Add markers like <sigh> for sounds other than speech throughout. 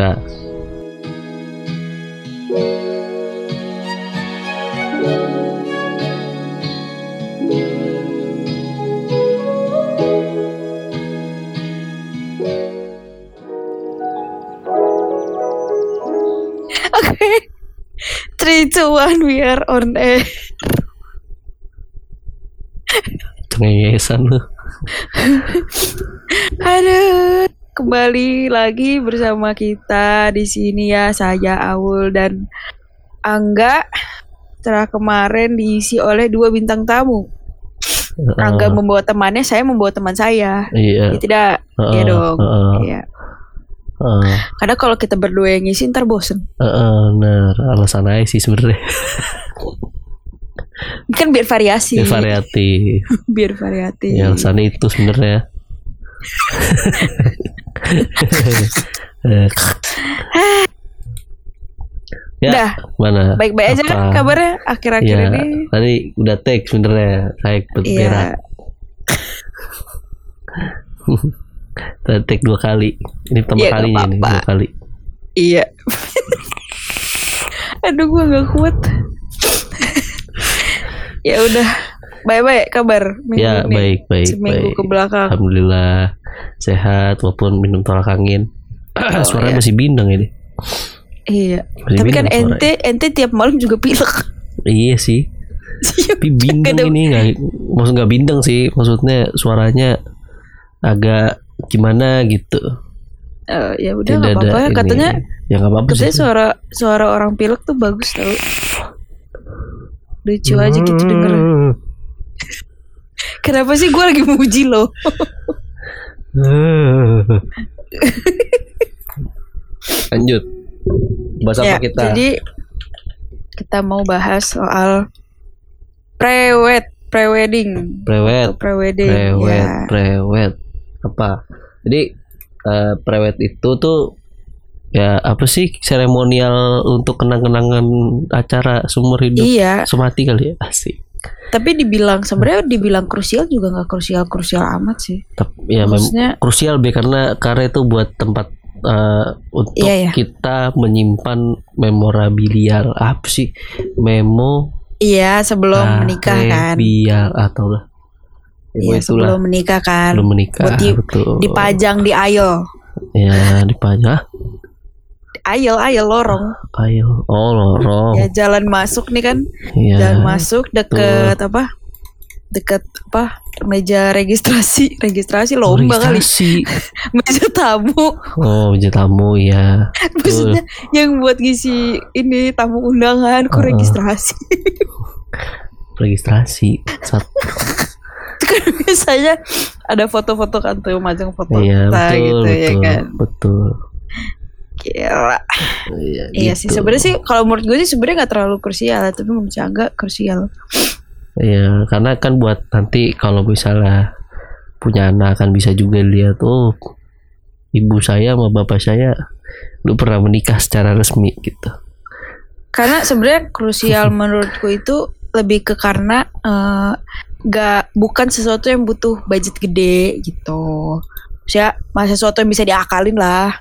Oke. Three, two, one, we are on air. Cengengesan lu. Aduh, kembali lagi bersama kita di sini ya saya Aul dan Angga. Setelah kemarin diisi oleh dua bintang tamu. Angga Heeh. membawa temannya, saya membawa teman saya. Iya. Ya, tidak, Heeh, ya dong. heeh. Iya. Heeh. Karena kalau kita berdua yang ngisi ntar bosen. Heeh, bener. Alasan aja sih sebenarnya. <laughs> Kan biar variasi. Ya, variatif. <laughs> biar variatif. Ya, alasannya itu sebenarnya. <laughs> <laughs> ya, Dah, mana? baik-baik aja kan kabarnya akhir-akhir Ya, ini. tadi udah tag sebenarnya. Iya. berak. Tadi tag dua kali. Ini pertama nggak kalinya nih, apa-apa. dua kali. Iya. <laughs> Aduh gua gak kuat. ya udah. Bye-bye kabar minggu Ya, ini. baik, baik, Seminggu baik. ke belakang. Alhamdulillah sehat walaupun minum tolak angin. <clears throat> Suaranya iya. masih bindeng ini. Iya. Masih Tapi kan bindeng ente ente tiap malam juga pilek. Iya sih. Tapi bindeng ini nggak maksud nggak bindeng sih. Maksudnya suaranya agak gimana gitu. Eh, ya udah nggak apa-apa. ini. Katanya ya nggak apa-apa katanya sih. suara suara orang pilek tuh bagus tau. Lucu aja gitu denger. <laughs> Kenapa sih gue lagi muji lo? <laughs> Lanjut. Bahas ya, apa kita? jadi kita mau bahas soal prewed, prewedding, Prewed. prewedding. Prewed, ya. prewed. Apa? Jadi eh, prewed itu tuh ya apa sih seremonial untuk kenang-kenangan acara seumur hidup Iya, semati kali ya asik. Tapi dibilang sebenarnya dibilang krusial juga nggak krusial krusial amat sih. Tapi ya Maksudnya krusial be karena karena itu buat tempat eh, untuk Iya, iya. kita menyimpan memorabilia apa sih memo iya sebelum menikah kan. Memorabilia atau lah ya, Iya sebelum menikah kan. belum menikah Buat di- betul Dipajang di aisle. ya dipajang Aisle, aisle lorong. ayo oh lorong Ya jalan masuk nih kan. Iya. Jalan masuk deket apa? Deket apa? Meja registrasi, registrasi lomba kali. Registrasi. <laughs> Meja tamu. Oh, meja tamu ya. <laughs> Maksudnya yang buat ngisi ini tamu undangan kok Heeh. registrasi. <laughs> Registrasi. Sat kan biasanya ada foto-foto kan tuh majang foto iya, betul, gitu betul, ya kan. betul. Gila. Iya, Iya sih gitu. sebenarnya sih kalau menurut gue sih sebenarnya nggak terlalu krusial tapi menurut saya agak krusial. Iya, karena kan buat nanti kalau misalnya punya anak kan bisa juga lihat oh ibu saya sama bapak saya lu pernah menikah secara resmi gitu. Karena sebenarnya krusial <laughs> menurutku itu lebih ke karena eh, nggak bukan sesuatu yang butuh budget gede gitu. Masih sesuatu yang bisa diakalin lah.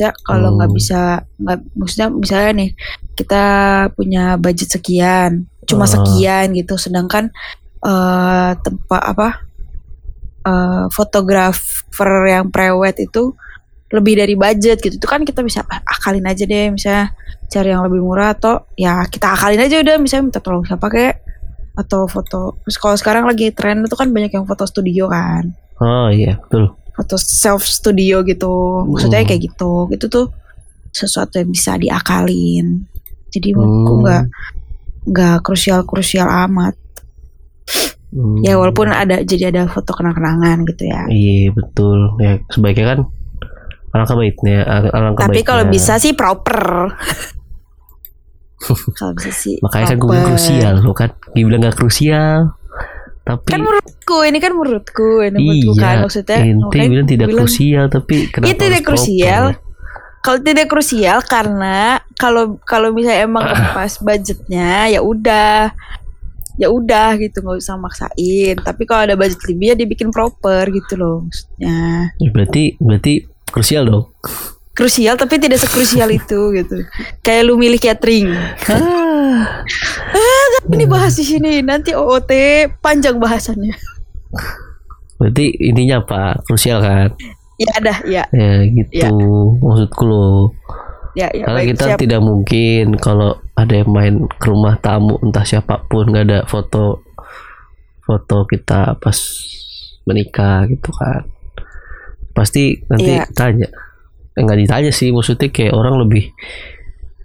Saya kalau nggak Hmm. bisa nggak maksudnya misalnya nih kita punya budget sekian, cuma Ah. sekian gitu. Sedangkan eh tempat apa eh fotografer yang prewed itu lebih dari budget gitu. Itu kan kita bisa ah, akalin aja deh misalnya cari yang lebih murah atau ya kita akalin aja udah misalnya minta tolong siapa kayak atau foto. Terus kalau sekarang lagi tren itu kan banyak yang foto studio kan. Oh iya, betul. Foto self studio gitu. Maksudnya Hmm. kayak gitu. Itu tuh sesuatu yang bisa diakalin. Jadi menurutku Hmm. nggak nggak krusial-krusial amat. Hmm. Ya walaupun ada jadi ada foto kenang-kenangan gitu ya. Iya, betul. Ya sebaiknya kan alangkah baiknya, al- alangkah Tapi kalau bisa sih proper. <laughs> kalau bisa sih. Makanya kan gue proper. krusial lo kan Dibilang gak krusial Tapi Kan menurutku ini kan menurutku ini menurutku kan Iya maksudnya. Ente bilang tidak bilang, krusial Tapi kenapa Iya tidak krusial. proper? Kalau tidak krusial karena kalau kalau misalnya emang <clears throat> pas budgetnya ya udah ya udah gitu nggak usah maksain tapi kalau ada budget lebih ya dibikin proper gitu loh maksudnya ya, Berarti Berarti krusial dong krusial tapi tidak sekrusial <laughs> itu gitu. Kayak lu milih catering. Ah, Ini bahas di sini nanti OOT panjang bahasannya. berarti intinya apa? Krusial kan? Ya dah, ya. Ya gitu Ya. maksudku loh. Ya, ya Karena baik, kita siap. tidak mungkin kalau ada yang main ke rumah tamu entah siapa pun nggak ada foto foto kita pas menikah gitu kan. Pasti nanti Iya. tanya. Eh, nggak ditanya sih maksudnya kayak orang lebih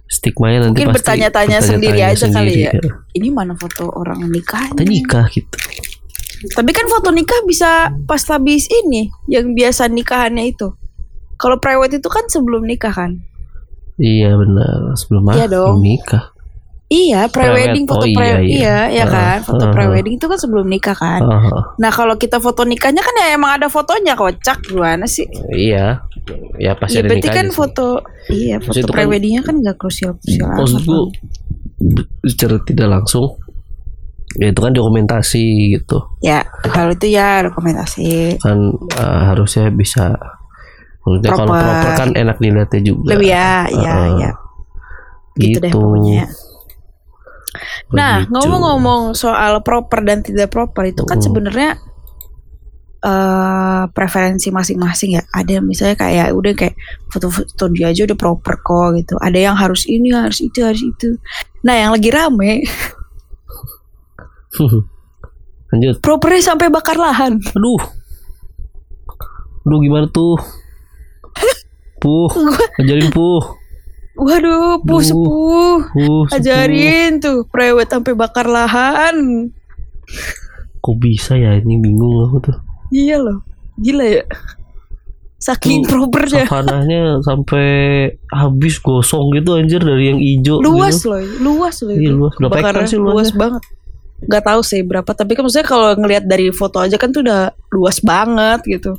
stigmanya nanti Mungkin pasti bertanya-tanya sendiri aja kali ya. sendiri. Ini mana foto orang nikah? Kita nikah gitu. Tapi kan foto nikah bisa pas habis ini yang biasa nikahannya itu. Kalau private itu kan sebelum nikah kan? Iya benar sebelum Iya ah, dong. sebelum nikah. Iya, pre-wedding Private. foto Oh, pre iya, iya, iya. ya kan? Foto Uh, uh, uh. pre-wedding itu kan sebelum nikah kan. Ah, Nah, kalau kita foto nikahnya kan ya emang ada fotonya kocak gimana sih? iya. Ya pasti Iya, ada berarti kan sih. foto iya, foto kan- pre-weddingnya kan enggak krusial-krusial amat. maksudku secara tidak langsung ya itu kan dokumentasi gitu Ya, kalau itu ya rekomendasi. kan eh, harusnya bisa maksudnya kalau Proper. proper kan enak dilihatnya juga Lebih ya, ya, Heeh. ya. Gitu deh pokoknya. Nah, ngomong-ngomong soal proper dan tidak proper itu kan sebenarnya eh preferensi masing-masing ya. Ada yang misalnya kayak udah kayak foto-foto dia aja udah proper kok gitu. Ada yang harus ini, harus itu, harus itu. Nah, yang lagi rame <laughs> lanjut propernya sampai bakar lahan. aduh aduh gimana tuh <laughs> puh ajarin puh Waduh, puh sepuh. puh sepuh. Ajarin tuh prewed sampai bakar lahan. kok bisa ya ini bingung aku tuh Iya loh. Gila ya. Saking propernya. savananya sampai habis gosong gitu anjir dari yang hijau luas gitu. loh, luas loh. Iya, luas. Berapa sih luas luasnya? banget. Gak tahu sih berapa, tapi kan maksudnya kalau ngelihat dari foto aja kan tuh udah luas banget gitu.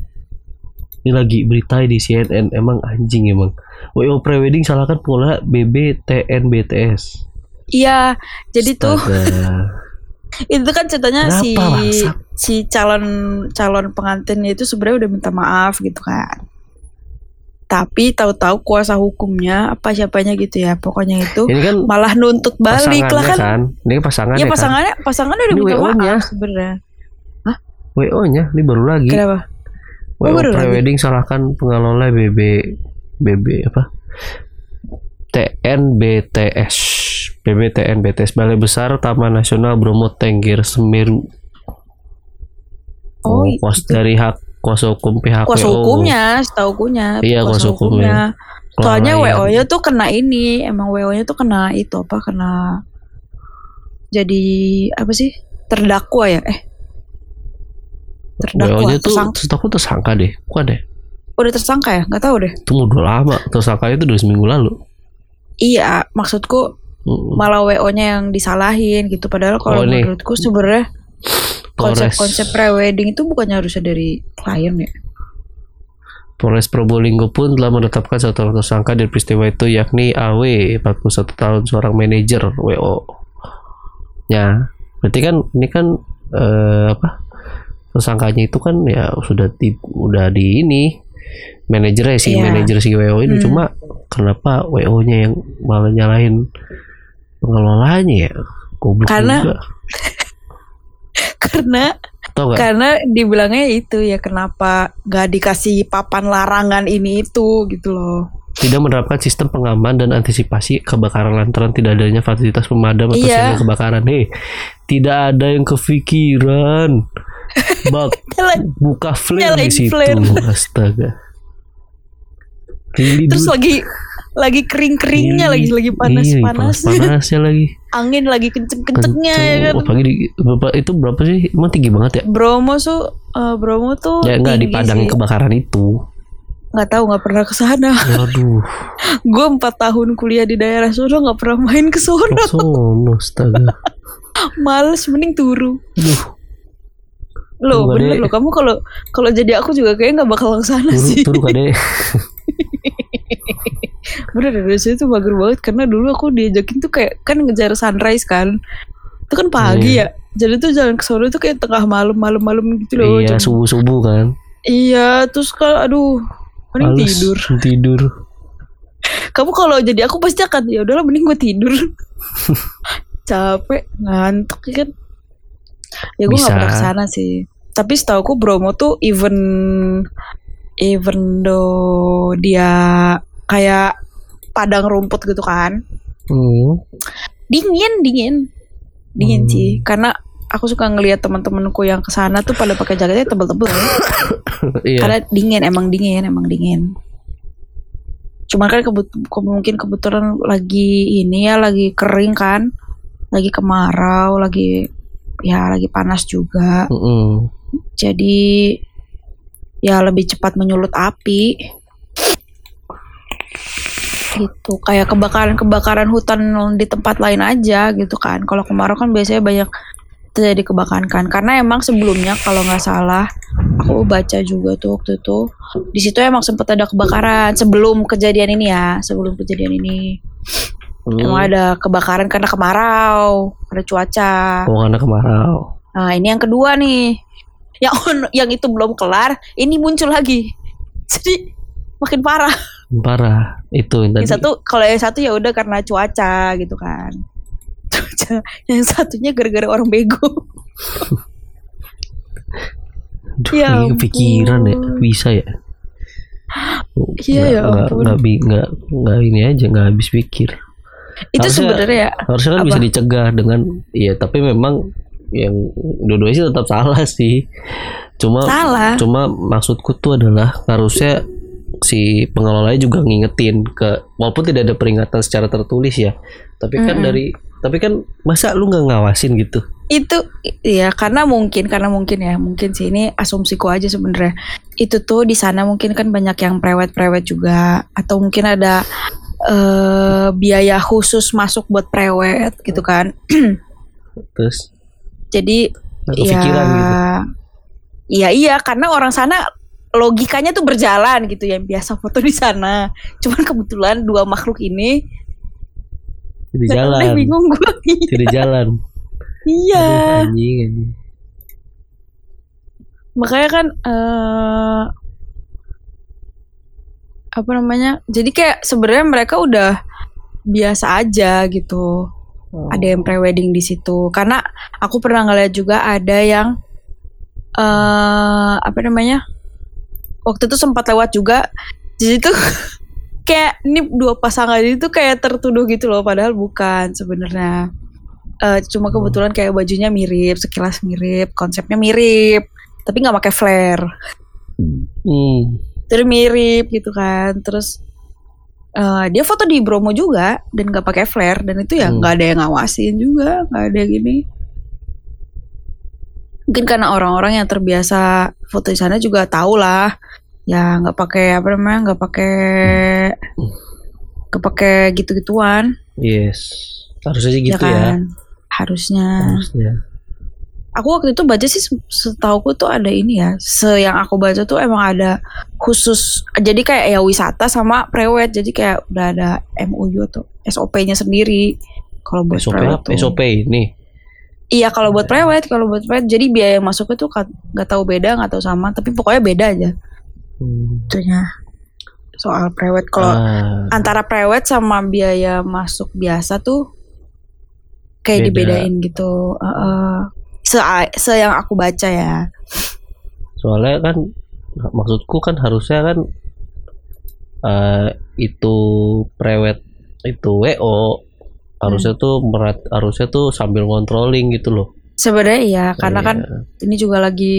Ini lagi berita di CNN emang anjing emang. WO prewedding salahkan pengelola BBTN BTS. Iya, jadi tuh <laughs> itu kan ceritanya si Kenapa, bangsat? si calon calon pengantinnya itu sebenarnya udah minta maaf gitu kan. Tapi tahu-tahu kuasa hukumnya apa siapanya gitu ya, pokoknya itu ini kan malah nuntut balik lah pasangannya kan. kan. Ini pasangannya Ya kan. pasangannya pasangannya udah Ini minta maaf sebenarnya. WO-nya ini baru lagi. Kenapa? WO Oh, prewedding salahkan pengelola BB BB apa? TNBTS. BBTN BTS Balai Besar Taman Nasional Bromo Tengger Semeru. Oh, kuas gitu. dari hak kuasa hukum pihak kuasa WO. hukumnya, setaukunya Iya, kuasa hukumnya. Soalnya Kelalaian. WO-nya tuh kena ini, emang WO-nya tuh kena itu apa? Kena jadi apa sih? Terdakwa ya? Eh. Terdakwa. WO-nya tuh tersangka. setahu tersangka deh, bukan deh? Udah tersangka ya? Nggak tahu deh. Itu udah lama, tersangka itu udah seminggu lalu. Iya, maksudku malah WO-nya yang disalahin gitu. Padahal kalau Oh, menurutku sebenarnya konsep-konsep pre-wedding itu bukannya harusnya dari klien ya? Polres Probolinggo pun telah menetapkan satu orang tersangka dari peristiwa itu yakni AW, 41 tahun, seorang manajer WO. Ya, berarti kan ini kan eh, apa? Tersangkanya itu kan ya sudah di, udah di ini manajernya si Iya. manajer si WO ini Hmm. cuma kenapa WO-nya yang malah nyalahin pengelolanya ya? Goblok Karena- juga. <laughs> Karena Tau gak? karena dibilangnya itu ya kenapa gak dikasih papan larangan ini itu gitu loh. tidak menerapkan sistem pengaman dan antisipasi kebakaran lantaran tidak adanya fasilitas pemadam atau Iya. siaga kebakaran. Hei, tidak ada yang kepikiran. <laughs> Bak, buka flare di situ. flare. Astaga. Terus dude. lagi lagi kering-keringnya Really. lagi lagi Iya, panas-panas. panas-panasnya lagi. Angin lagi kenceng-kencengnya ya kan. Apalagi di, berapa itu berapa sih? Emang tinggi banget ya? Bromo tuh eh, Bromo tuh Ya enggak di padang sih. kebakaran itu. nggak tahu nggak pernah ke sana. Waduh, <laughs> Gue empat tahun kuliah di daerah sono nggak pernah main ke sono. sono astaga. <laughs> Males mending turu. Duh, Loh bener loh kamu kalau kalau jadi aku juga kayak nggak bakal ke sana turu sih. turu kade. <laughs> Bener dari situ bagus banget karena dulu aku diajakin tuh kayak kan ngejar sunrise kan. Itu kan pagi Iya. ya. Jadi tuh jalan ke sono tuh kayak tengah malam malam-malam gitu loh. Iya, Jam- subuh-subuh kan. Iya, terus kalau aduh mending Males, tidur. Tidur. <laughs> kamu kalau jadi aku pasti akan ya udahlah mending gue tidur <laughs> capek ngantuk ya kan ya gue nggak Bisa. pernah ke sana sih tapi setahu aku Bromo tuh even even though dia kayak padang rumput gitu kan Hmm. dingin dingin dingin Hmm. sih karena aku suka ngelihat teman-temanku yang ke sana tuh pada pakai jaketnya tebel-tebel <coughs> Iya. karena dingin emang dingin emang dingin cuman kan kebut ke- mungkin kebetulan lagi ini ya lagi kering kan lagi kemarau lagi ya lagi panas juga Mm-mm. jadi ya lebih cepat menyulut api gitu kayak kebakaran-kebakaran hutan di tempat lain aja gitu kan kalau kemarau kan biasanya banyak terjadi kebakaran kan karena emang sebelumnya kalau nggak salah aku baca juga tuh waktu itu di situ emang sempat ada kebakaran sebelum kejadian ini ya sebelum kejadian ini Hmm. emang ada kebakaran karena kemarau ada cuaca Oh karena kemarau. Nah ini yang kedua nih, yang <laughs> yang itu belum kelar, ini muncul lagi. Jadi makin parah. Parah. Itu yang tadi. Yang satu kalau yang satu ya udah karena cuaca gitu kan. <laughs> Cuaca. Yang satunya gara-gara orang bego. Aduh, Ya ini kepikiran ya. Bisa ya. Iya, ya nggak, nggak, nggak, ini aja nggak habis pikir. Itu sebenarnya ya Harusnya kan Apa? bisa dicegah dengan ya tapi memang yang dua-duanya sih tetap salah sih. Cuma salah. cuma maksudku tuh adalah harusnya si pengelolanya juga ngingetin ke walaupun tidak ada peringatan secara tertulis ya. Tapi kan Mm-mm. dari tapi kan masa lu nggak ngawasin gitu? Itu ya karena mungkin karena mungkin ya mungkin sih ini asumsiku aja sebenarnya. Itu tuh di sana mungkin kan banyak yang prewed-prewed juga atau mungkin ada eh biaya khusus masuk buat prewed gitu kan. <clears throat> Terus Jadi ya, gitu. Iya iya karena orang sana logikanya tuh berjalan gitu yang biasa foto di sana. Cuman kebetulan dua makhluk ini udah jalan. bingung gue. <laughs> Jadi jalan. iya. Aduh, anjing, anjing. Makanya kan eh apa namanya? Jadi kayak sebenarnya mereka udah biasa aja gitu. Ada yang prewedding di situ. Karena aku pernah ngeliat juga ada yang eh apa namanya? Waktu itu sempat lewat juga. Jadi tuh <laughs> kayak ini dua pasangan itu kayak tertuduh gitu loh padahal bukan sebenarnya. Eh cuma kebetulan kayak bajunya mirip, sekilas mirip, konsepnya mirip, tapi nggak pakai flare. Hmm. Terus mirip gitu kan. Terus eh, dia foto di Bromo juga dan nggak pakai flare dan itu ya Hmm. nggak ada yang ngawasin juga, nggak ada gini. Mungkin karena orang-orang yang terbiasa foto di sana juga tahu lah, ya nggak pakai apa namanya, nggak pakai nggak pakai gitu-gituan, Yes. Harusnya sih gitu ya ya. kan? Harusnya. Harusnya. Aku waktu itu baca sih se- setauku tuh ada ini ya. Se yang aku baca tuh emang ada khusus jadi kayak ya wisata sama prewed. Jadi kayak udah ada MUU atau SOP-nya sendiri. Kalau buat SOP prewed apa? tuh. SOP ini. Iya kalau buat prewed, kalau buat prewed jadi biaya masuknya tuh nggak tahu beda, nggak tahu sama, tapi pokoknya beda aja Hmm. itunya. Soal prewed kalau Ah, antara prewed sama biaya masuk biasa tuh kayak Beda. dibedain gitu. Heeh. se se yang aku baca ya. soalnya kan maksudku kan harusnya kan eh, itu prewed itu WO harusnya Hmm. tuh merat harusnya tuh sambil ngontrolling gitu loh. Sebenarnya iya, karena kan Iya. ini juga lagi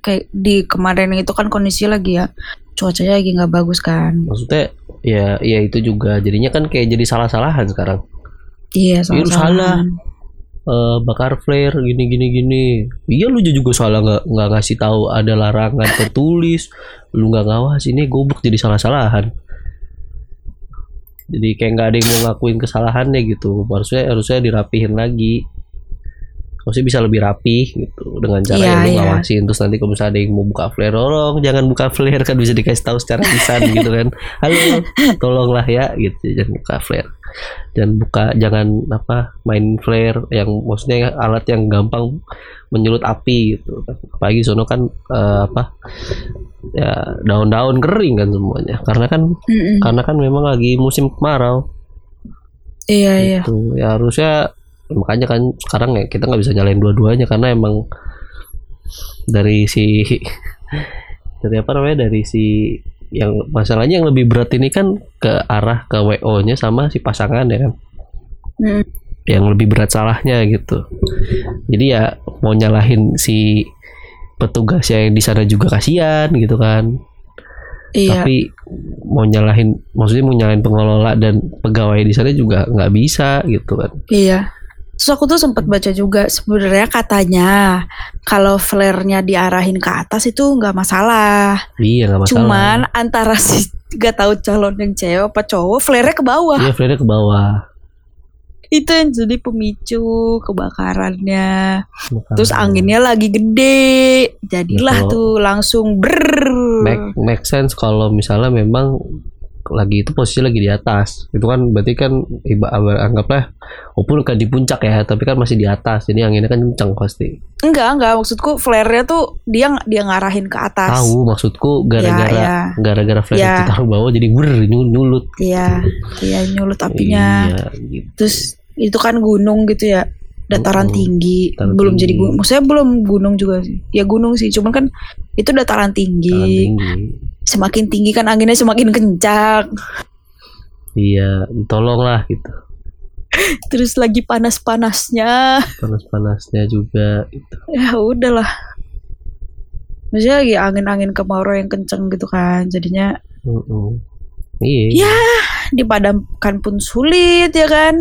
kayak di kemarin itu kan kondisi lagi ya cuacanya lagi nggak bagus kan. maksudnya ya ya itu juga jadinya kan kayak jadi salah-salahan sekarang. Iya, Iya, salah. salah. Eh, bakar flare gini gini gini. Iya lu juga salah nggak nggak ngasih tahu ada larangan tertulis. Lu nggak ngawas ini goblok jadi salah-salahan. Jadi kayak nggak ada yang mau ngakuin kesalahannya gitu. Harusnya harusnya dirapihin lagi. Maksudnya bisa lebih rapi gitu dengan cara Iya, yang lu iya. ngawasin terus nanti kalau misalnya ada yang mau buka flare tolong jangan buka <laughs> flare kan bisa dikasih tahu secara lisan <laughs> gitu kan halo tolonglah ya gitu jangan buka flare jangan buka jangan apa main flare yang maksudnya alat yang gampang menyulut api gitu kan apalagi sono kan eh, apa ya daun-daun kering kan semuanya karena kan Mm-mm. karena kan memang lagi musim kemarau Iya iya. Gitu. Ya harusnya makanya kan sekarang ya kita nggak bisa nyalain dua-duanya karena emang dari si <laughs> dari apa namanya dari si yang masalahnya yang lebih berat ini kan ke arah ke WO-nya sama si pasangan ya kan Mm. yang lebih berat salahnya gitu. Jadi ya mau nyalahin si petugas yang di sana juga kasihan gitu kan. Iya. Tapi mau nyalahin maksudnya mau nyalahin pengelola dan pegawai di sana juga nggak bisa gitu kan. Iya. Terus aku tuh sempat baca juga sebenarnya katanya kalau flare-nya diarahin ke atas itu nggak masalah. Iya nggak masalah. Cuman antara <laughs> si gak tahu calon yang cewek apa cowok flare-nya ke bawah. Iya flare ke bawah. Itu yang jadi pemicu kebakarannya. Makanya. Terus anginnya lagi gede. Jadilah Betul. tuh langsung ber. make, make sense kalau misalnya memang lagi itu posisi lagi di atas itu kan berarti kan iba anggaplah walaupun kan di puncak ya tapi kan masih di atas jadi anginnya kan kencang pasti Enggak, enggak maksudku flare-nya tuh dia dia ngarahin ke atas. tahu maksudku gara-gara Ya, ya. gara-gara flare Ya. itu taruh bawah jadi ber nyul- nyulut Iya, iya nyulut apinya. iya gitu Terus itu kan gunung gitu ya, dataran tinggi. Dataran belum jadi tinggi. gunung. Maksudnya belum gunung juga sih. Ya gunung sih, cuman kan itu dataran tinggi. Tahan tinggi Semakin tinggi kan anginnya semakin kencang. iya tolonglah gitu <laughs> Terus lagi panas-panasnya. panas-panasnya juga gitu. Ya udahlah. Maksudnya lagi angin-angin kemarau yang kenceng gitu kan. Jadinya Mm-mm. iya Ya. dipadamkan pun sulit ya kan.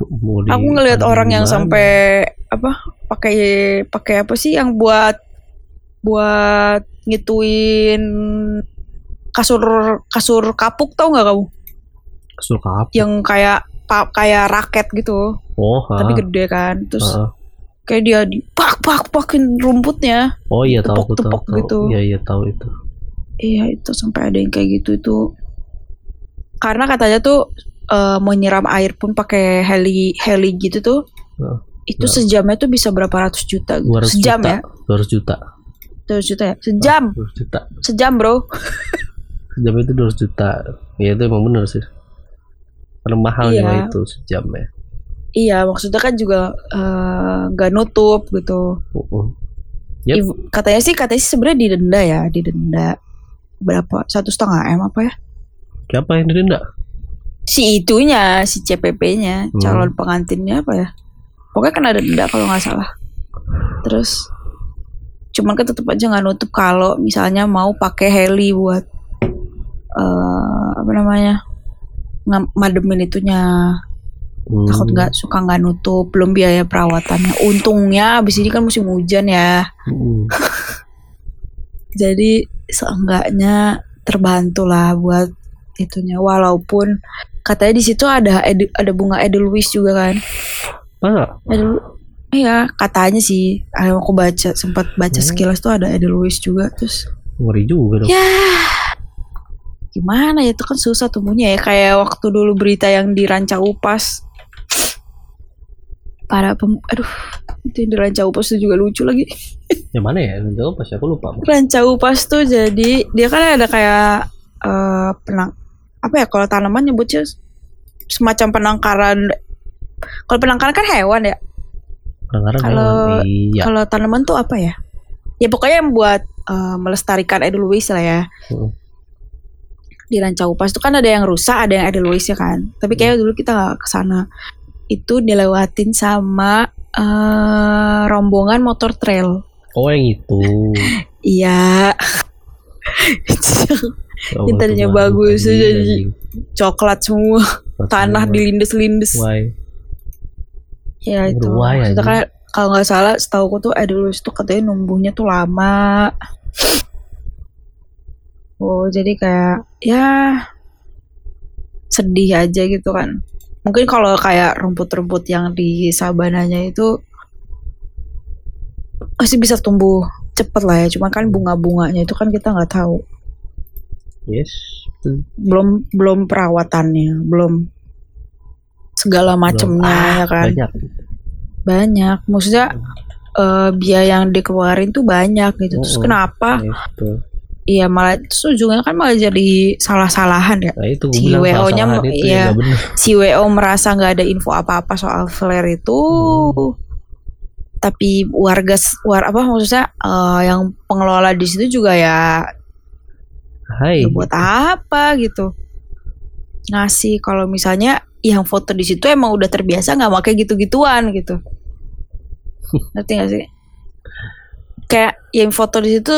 Di- Aku ngelihat orang yang sampai apa pakai pakai apa sih yang buat buat ngituin kasur kasur kapuk tau nggak kamu? kasur kapuk Yang kayak pa, kayak raket gitu, oh tapi ah, gede kan. Terus ah. kayak dia di pak pak pakin rumputnya. oh iya tahu aku tahu, gitu. iya iya tahu itu Iya itu sampai ada yang kayak gitu itu. Karena katanya tuh eh, mau nyiram air pun pakai heli heli gitu tuh. Heeh. Itu Heeh. sejamnya tuh bisa berapa ratus juta gitu. 200 Sejam juta. ya. 200 juta 200 juta ya? Sejam. 200 juta Sejam bro. sejam itu 200 juta ya itu emang bener sih karena mahal Iya. itu sejam ya Iya maksudnya kan juga eh, nggak nutup gitu. Uh-uh. Yep. Ibu- katanya sih katanya sih sebenarnya didenda ya didenda berapa satu setengah m apa ya? siapa yang didenda Si itunya si CPP-nya Hmm. calon pengantinnya apa ya? Pokoknya ada denda kalau nggak salah. Terus cuman kan tetap aja nggak nutup kalau misalnya mau pakai heli buat eh apa namanya mademin itunya Hmm. takut nggak suka nggak nutup belum biaya perawatannya untungnya abis ini kan musim hujan ya Mm. <laughs> jadi seenggaknya terbantu lah buat itunya walaupun katanya di situ ada ada bunga edelweiss juga kan Masa? Edel iya katanya sih yang aku baca sempat baca Hmm. sekilas tuh ada edelweiss juga terus ngeri juga dong. Ya gimana ya itu kan susah tumbuhnya ya kayak waktu dulu berita yang di Ranca Upas. Para pem aduh itu yang di Ranca Upas itu juga lucu lagi. <laughs> Yang mana ya jawab pas aku lupa Ranca Upas tuh jadi dia kan ada kayak eh penang apa ya kalau tanaman nyebutnya semacam penangkaran kalau penangkaran kan hewan ya kadang-kadang Kalau- iya kalau tanaman tuh apa ya? Ya pokoknya yang buat eh, melestarikan edelweiss lah ya. Mm. di Ranca Upas itu kan ada yang rusak ada yang edelweiss ya kan. Tapi kayak dulu kita nggak ke sana itu dilewatin sama eh, rombongan motor trail. Oh yang itu. <laughs> Iya. <laughs> Oh, mah bagus, jadi coklat semua. Tanah dilindes-lindes. Why? Ya itu. Maksudnya aja. kan kalau nggak salah setahu tuh edelweiss tuh katanya numbuhnya tuh lama. Oh jadi kayak ya sedih aja gitu kan. Mungkin kalau kayak rumput-rumput yang di sabananya itu masih bisa tumbuh cepet lah ya. Cuma kan bunga-bunganya itu kan kita nggak tahu. Yes belum belum perawatannya belum segala macemnya Belum. ya kan? banyak. Banyak. Maksudnya eh, biaya yang dikeluarin tuh banyak gitu. Terus kenapa? Betul. iya malah terus ujungnya kan malah jadi salah-salahan ya. Nah itu Si WO-nya itu iya. ya bener. Si WO merasa nggak ada info apa-apa soal flare itu. Hmm. tapi warga war apa maksudnya eh, yang pengelola di situ juga ya Hai. Ya buat apa? gitu. Ngasih kalau misalnya yang foto di situ emang udah terbiasa nggak pakai gitu-gituan gitu ngerti gak sih kayak yang foto di situ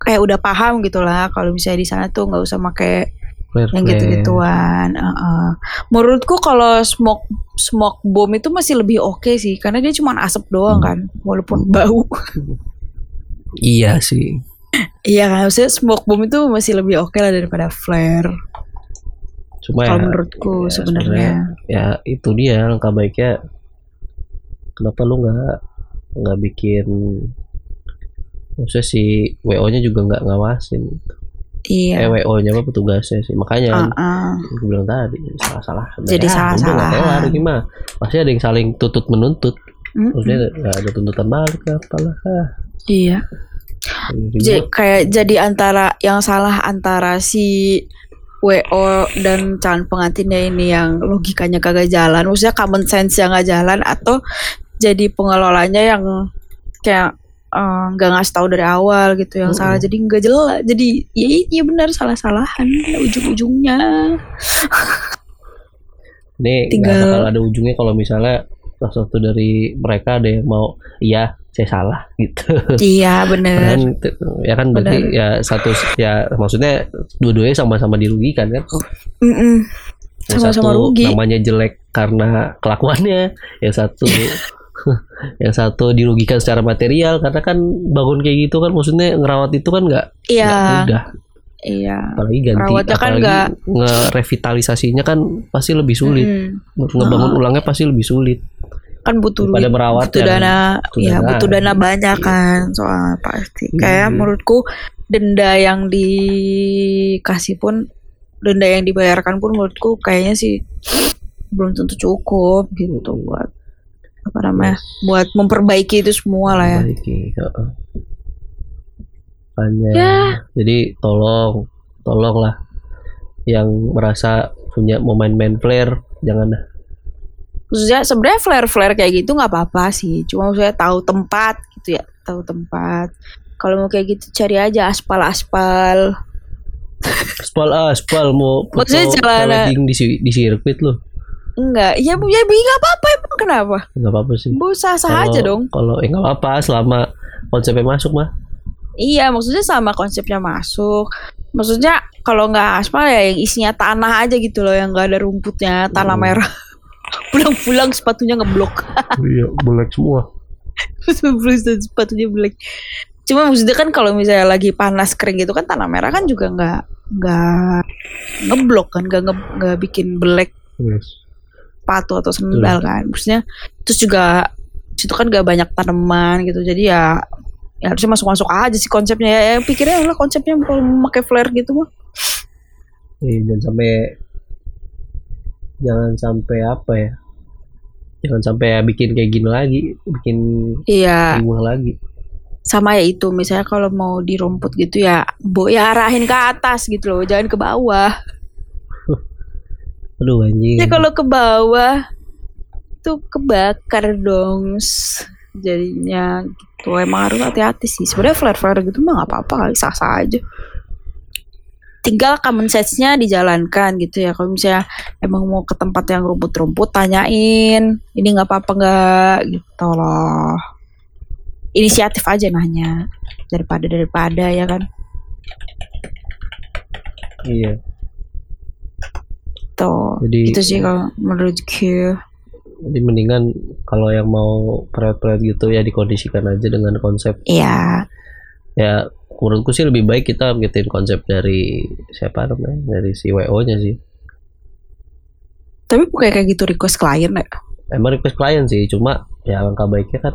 kayak udah paham gitu lah kalau misalnya di sana tuh nggak usah pakai flare yang gitu-gituan. Heeh. Menurutku kalau smoke smoke bomb itu masih lebih oke sih karena dia cuma asap doang Hmm. kan walaupun bau. iya sih iya kan maksudnya smoke bomb itu masih lebih oke lah daripada flare. Cuma ya Kalau menurutku ya sebenarnya. ya itu dia langkah baiknya kenapa lu nggak nggak bikin maksudnya si WO nya juga nggak ngawasin eh Iya. WO nya apa petugasnya sih makanya kan Heeh. gue bilang tadi salah-salah Jadi salah-salahan. gimana pasti ada yang saling tutut menuntut maksudnya nggak ada tuntutan balik apalah ah, Iya. Jadi, kayak jadi antara yang salah antara si WO dan calon pengantinnya ini yang logikanya kagak jalan, maksudnya common sense yang nggak jalan atau jadi pengelolanya yang kayak eh, nggak ngasih tahu dari awal gitu yang Mm-mm. salah jadi nggak jelas. Jadi ya iya benar salah-salahan ujung-ujungnya. Ini tinggal- bakal ada ujungnya kalau misalnya salah satu dari mereka ada yang mau iya saya salah gitu. Iya bener. Kan ya kan berarti ya satu ya maksudnya dua-duanya sama-sama dirugikan kan? Mm-mm. yang sama-sama satu rugi. namanya jelek karena kelakuannya yang satu <laughs> yang satu dirugikan secara material karena kan bangun kayak gitu kan maksudnya ngerawat itu kan nggak iya. mudah. Iya. Apalagi ganti Perawatnya kan apalagi nggak- ngerevitalisasinya kan pasti lebih sulit. Mm-mm. ngebangun ulangnya pasti lebih sulit kan butuh daripada duit merawat butuh dana butuh ya dana. butuh dana banyak kan soalnya pasti kayak Iya. menurutku denda yang dikasih pun denda yang dibayarkan pun menurutku kayaknya sih belum tentu cukup gitu buat apa namanya buat memperbaiki itu semua lah ya Ya. jadi tolong tolong lah yang merasa punya mau main-main flare jangan dah maksudnya sebenarnya flare flare kayak gitu nggak apa-apa sih. Cuma maksudnya tahu tempat gitu ya tahu tempat. Kalau mau kayak gitu cari aja aspal aspal aspal ah, aspal mau Maksudnya wedding di di sirkuit loh enggak ya ya nggak apa-apa emang kenapa? Nggak apa-apa sih. Bu sah sah Kalau- aja dong. kalau eh nggak apa-apa selama konsepnya masuk mah. Iya, maksudnya sama konsepnya masuk. Maksudnya kalau nggak aspal ya yang isinya tanah aja gitu loh, yang nggak ada rumputnya, tanah Hmm. merah. Pulang-pulang sepatunya ngeblok. <laughs> iya black semua sepatunya black. Cuma maksudnya kan kalau misalnya lagi panas kering gitu kan tanah merah kan juga nggak nggak ngeblok kan, nggak nge, nggak bikin black yes. sepatu atau sendal kan. Maksudnya terus juga situ kan gak banyak tanaman gitu, jadi ya ya harusnya masuk-masuk aja sih konsepnya ya, ya pikirnya lah konsepnya kalau pakai flare gitu mah Iya, jangan sampai jangan sampai apa ya jangan sampai bikin kayak gini lagi bikin Iya, riuh lagi sama ya itu misalnya kalau mau di rumput gitu ya, bo ya arahin ke atas gitu loh, jangan ke bawah. <laughs> aduh anjing Ya kalau ke bawah tuh kebakar dong. Jadinya gitu emang harus hati-hati sih. Sebenarnya flare-flare gitu mah nggak apa-apa kali sah-sah aja. Tinggal common sense-nya dijalankan gitu ya. Kalau misalnya emang mau ke tempat yang rumput-rumput, tanyain ini nggak apa-apa nggak gitu loh. Inisiatif aja nanya daripada daripada ya kan. iya Tuh. jadi Itu sih kalau menurutku. jadi mendingan kalau yang mau prep-prep gitu ya dikondisikan aja dengan konsep Iya. ya menurutku sih lebih baik kita ngikutin konsep dari siapa namanya dari si WO nya sih Tapi bukan kayak gitu request klien ya. emang request klien sih cuma ya langkah baiknya kan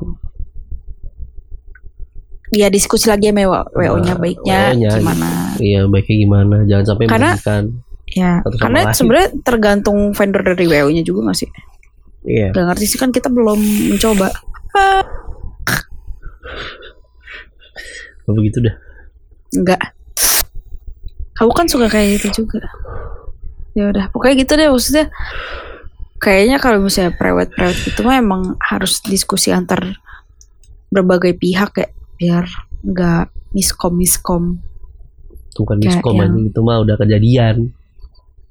ya diskusi lagi sama WO-nya Nah, baiknya WO-nya. gimana. iya baiknya gimana jangan sampai Karena- merugikan Ya, karena sebenarnya tergantung vendor dari WO-nya juga gak sih? iya Gak ngerti sih kan kita belum mencoba. Begitu dah Enggak. Aku kan suka kayak gitu juga. Ya udah, pokoknya gitu deh maksudnya. Kayaknya kalau misalnya prewed-prewed itu mah emang harus diskusi antar berbagai pihak ya biar nggak miskom miskom. itu Kayak miskom yang- itu mah udah kejadian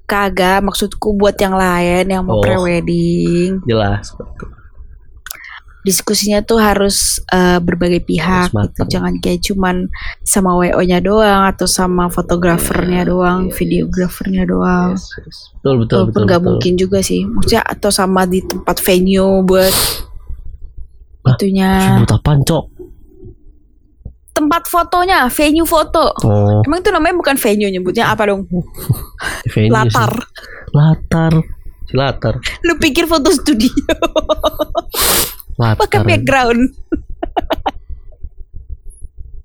Kagak, maksudku buat yang lain yang mau Oh. prewedding. jelas Diskusinya tuh harus eh, berbagai pihak Harus gitu. Jangan kayak cuman sama WO-nya doang atau sama fotografernya Iya, doang, iya, videografernya doang. Yes, yes. betul betul Walaupun betul nggak betul. mungkin juga sih. Maksudnya atau sama di tempat venue buat Hah? itunya. apaan cok Tempat fotonya, venue foto. oh Emang itu namanya bukan venue nyebutnya apa dong? <laughs> venue sih. Latar. latar si latar Lu pikir foto studio <laughs> latar pakai background. <laughs>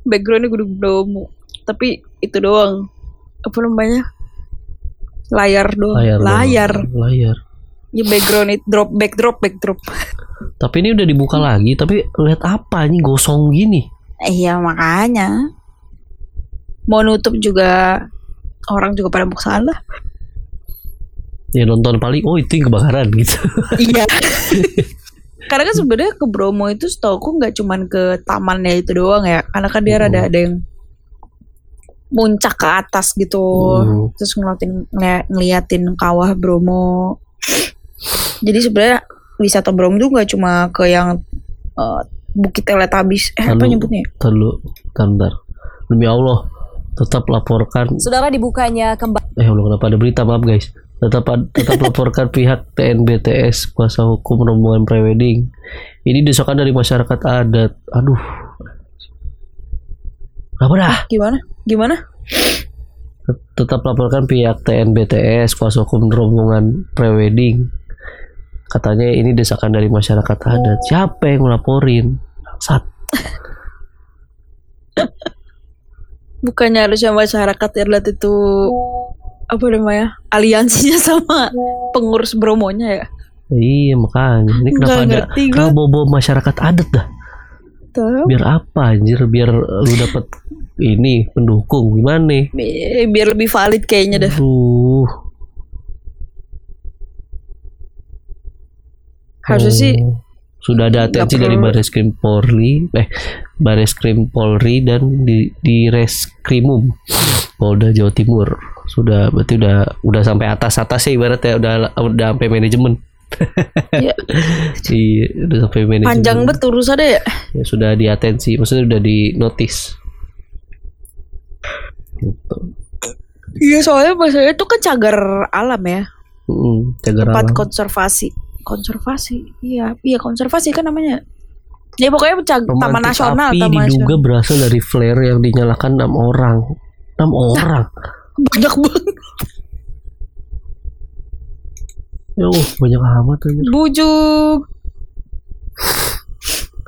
Backgroundnya gunung bromo. Tapi itu doang. Apa namanya? Layar doang. layar Layar. doang. layar Ya background itu drop backdrop backdrop. tapi ini udah dibuka lagi tapi lihat apa ini gosong gini Iya makanya. Mau nutup juga orang juga pada ke sana. ya nonton paling oh itu yang kebakaran gitu Iya. <laughs> Karena kan sebenarnya ke Bromo itu setahu nggak cuman ke tamannya itu doang ya. Karena kan dia Hmm. rada ada yang muncak ke atas gitu. Hmm. Terus ngeliatin ngeli- ngeliatin kawah Bromo. Jadi sebenarnya wisata Bromo tuh nggak cuma ke yang eh, Bukit Teletabis. Eh apa Lalu- nyebutnya? Ntar, ntar. Demi Allah, tetap laporkan. Saudara dibukanya kembali Eh, Allah kenapa ada berita maaf guys. Tetap tetap <laughs> laporkan pihak TNBTS kuasa hukum rombongan prewedding. Ini desakan dari masyarakat adat. Aduh. Apa dah? Gimana? Gimana? Tetap laporkan pihak TNBTS kuasa hukum rombongan prewedding. Katanya ini desakan dari masyarakat adat. Siapa yang ngelaporin? Sat. <laughs> Bukannya harusnya masyarakat adat itu apa namanya aliansinya <laughs> sama pengurus Bromonya ya? Iya makanya. Ini kenapa Nggak ada kenapa bawa masyarakat adat dah? Tahu. biar apa anjir biar lu dapet ini pendukung gimana Bi- Biar lebih valid kayaknya dah. Aduh. Harusnya sih Oh. sudah ada atensi dari. Baris Krim Polri eh Baris Krim Polri dan di di Reskrimum Polda Jawa Timur sudah berarti udah udah sampai atas atas ya ibarat ya udah udah sampai manajemen Iya. <laughs> Iya, udah sampai manajemen panjang banget urusannya ya. ya, sudah di atensi maksudnya udah di notice gitu. Iya soalnya maksudnya itu kan cagar alam ya. Mm, cagar Tempat alam. konservasi. Konservasi. Iya, iya konservasi kan namanya. Ya pokoknya cag- taman nasional, api taman diduga nasional. berasal dari flare yang dinyalakan enam orang. Enam orang. Banyak banget. Ya, uh, banyak amat anjir. Bujuk.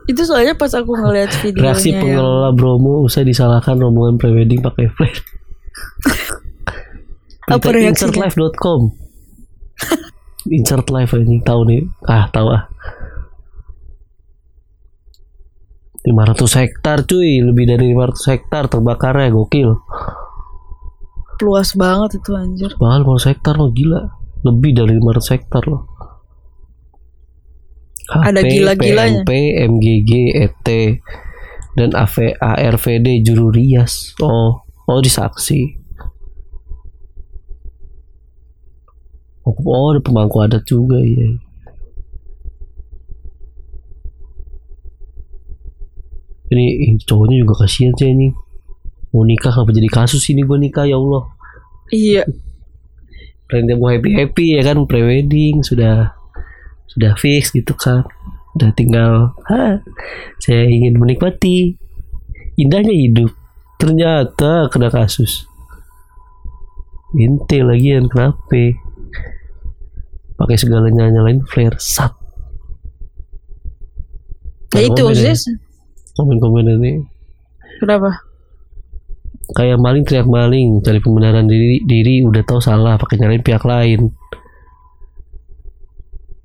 itu soalnya pas aku ngeliat <laughs> videonya Reaksi yang- pengelola Bromo usai disalahkan rombongan prewedding pakai flare. <laughs> Apa reaksinya? Insertlife.com <laughs> Insert live anjing tahu nih. Ah, tahu ah. 500 hektar cuy, lebih dari 500 hektar terbakarnya gokil. Luas banget itu anjir. Bahkan 500 hektar mah gila. Lebih dari 500 hektar loh. Ada gila-gilanya. PNP, MGG, ET, dan AV, ARVD juru rias. Oh, oh disaksi. Oh, oh, ada pemangku adat juga ya. Ini, ini cowoknya juga kasihan sih ini. Mau nikah kenapa jadi kasus ini gue nikah? Ya Allah. Iya. Friendnya mau happy happy ya kan? Prewedding sudah sudah fix gitu kan. Udah tinggal ha, saya ingin menikmati. Indahnya hidup. Ternyata kena kasus. Ente lagian kenapa pakai segalanya nyalain flare sat. Ya itu Komen maksudnya ya, komen-komen ini. Kenapa? Kayak maling teriak maling. Cari pembenaran diri diri udah tahu salah. Pakai nyalain pihak lain.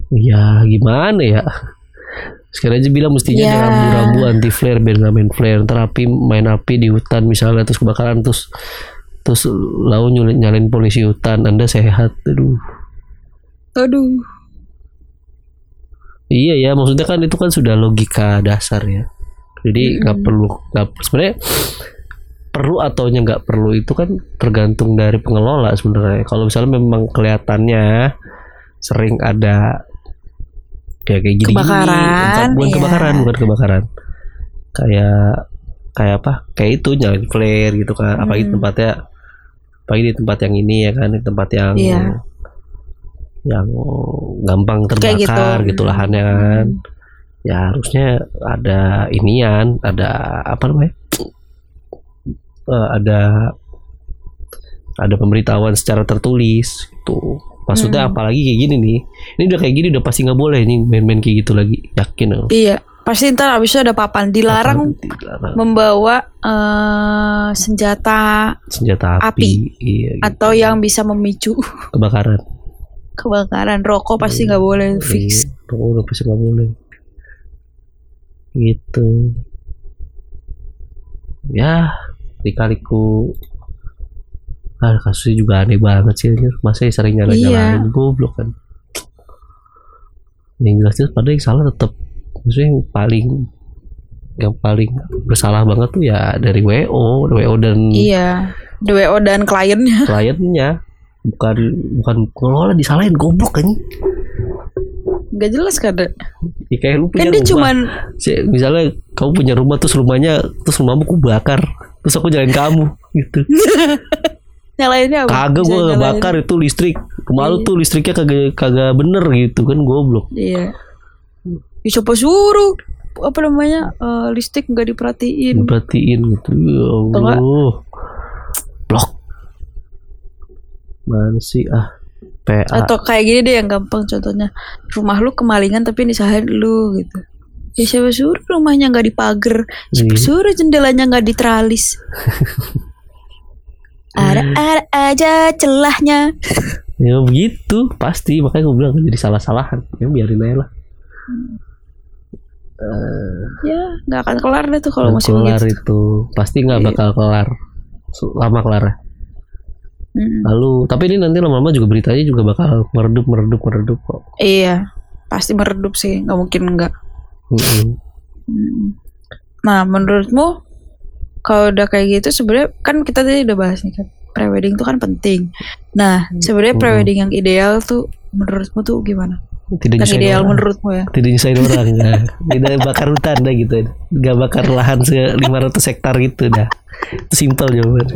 Ya gimana ya? Sekarang aja bilang mestinya Ya. ada rambu-rambu anti flare biar nggak main flare. Ntar api main api di hutan misalnya terus kebakaran terus terus lalu nyulit nyalain polisi hutan. Anda sehat. Aduh. Aduh. iya ya maksudnya kan itu kan sudah logika dasar ya. Jadi nggak perlu nggak sebenarnya perlu ataunya nggak perlu itu kan tergantung dari pengelola sebenarnya kalau misalnya memang kelihatannya sering ada ya kayak gini Kebakaran, bukan iya. kebakaran bukan kebakaran kayak kayak apa kayak itu nyalain flare gitu kan apalagi Hmm. tempatnya apalagi di tempat yang ini ya kan di tempat yang Iya. yang gampang terbakar Kayak gitu. gitu, lahannya kan ya harusnya ada inian ada apa namanya Eh, ada ada pemberitahuan secara tertulis gitu maksudnya Hmm. apalagi kayak gini nih ini udah kayak gini udah pasti nggak boleh nih main-main kayak gitu lagi yakin loh Iya. Pasti ntar abisnya ada papan dilarang Dilarang. membawa eh, senjata senjata api, Api. iya gitu. atau yang bisa memicu <laughs> kebakaran kebakaran. Rokok pasti nggak boleh fix. Iya, rokok udah pasti nggak boleh gitu ya dikaliku ah kasusnya juga aneh banget sih anjir. masa ya sering nyala nyalain Iya. goblok kan yang jelas jelas pada yang salah tetap maksudnya yang paling yang paling bersalah banget tuh ya dari WO WO dan Iya. DWO dan kliennya. <laughs> kliennya bukan bukan pengelola disalahin goblok kan Gak jelas? Dek? ya, kayak lu punya Kan dia rumah cuman Si- misalnya kamu punya rumah terus rumahnya terus rumahmu kubakar terus aku jalan kamu gitu. <laughs> Nyalainnya apa? kagak nyalain. bakar itu listrik. Rumah lu Iya. tuh listriknya kagak kagak bener gitu kan goblok. Iya. Ya, siapa suruh? Apa namanya? Eh, listrik nggak diperhatiin. Perhatiin gitu ya? Allah. Blok. Mana sih ah? PA atau kayak gini deh yang gampang contohnya. Rumah lu kemalingan tapi yang disalahin lu gitu ya siapa suruh rumahnya nggak dipagar siapa Iya. suruh jendelanya nggak diteralis? <laughs> Ada ada aja celahnya. Ya begitu. Pasti. Makanya gue bilang jadi salah-salahan. Ya biarin aja lah. Eh, ya nggak akan kelar deh tuh kalau masih kelar begitu. itu. Pasti nggak Iya. bakal kelar. Lama kelar Mm. lalu tapi ini nanti lama-lama juga beritanya juga bakal meredup meredup meredup kok. Iya pasti meredup sih. Nggak mungkin nggak Nah, menurutmu kalau udah kayak gitu sebenarnya kan kita tadi udah bahas nih kan prewedding tuh kan penting. Nah, sebenarnya prewedding yang ideal tuh menurutmu tuh gimana? tidak Yang ideal orang menurutmu ya? tidak nyusahin orang <laughs> nah. tidak bakar hutan dah gitu nggak bakar lahan se 500 hektar gitu dah itu simpel jawaban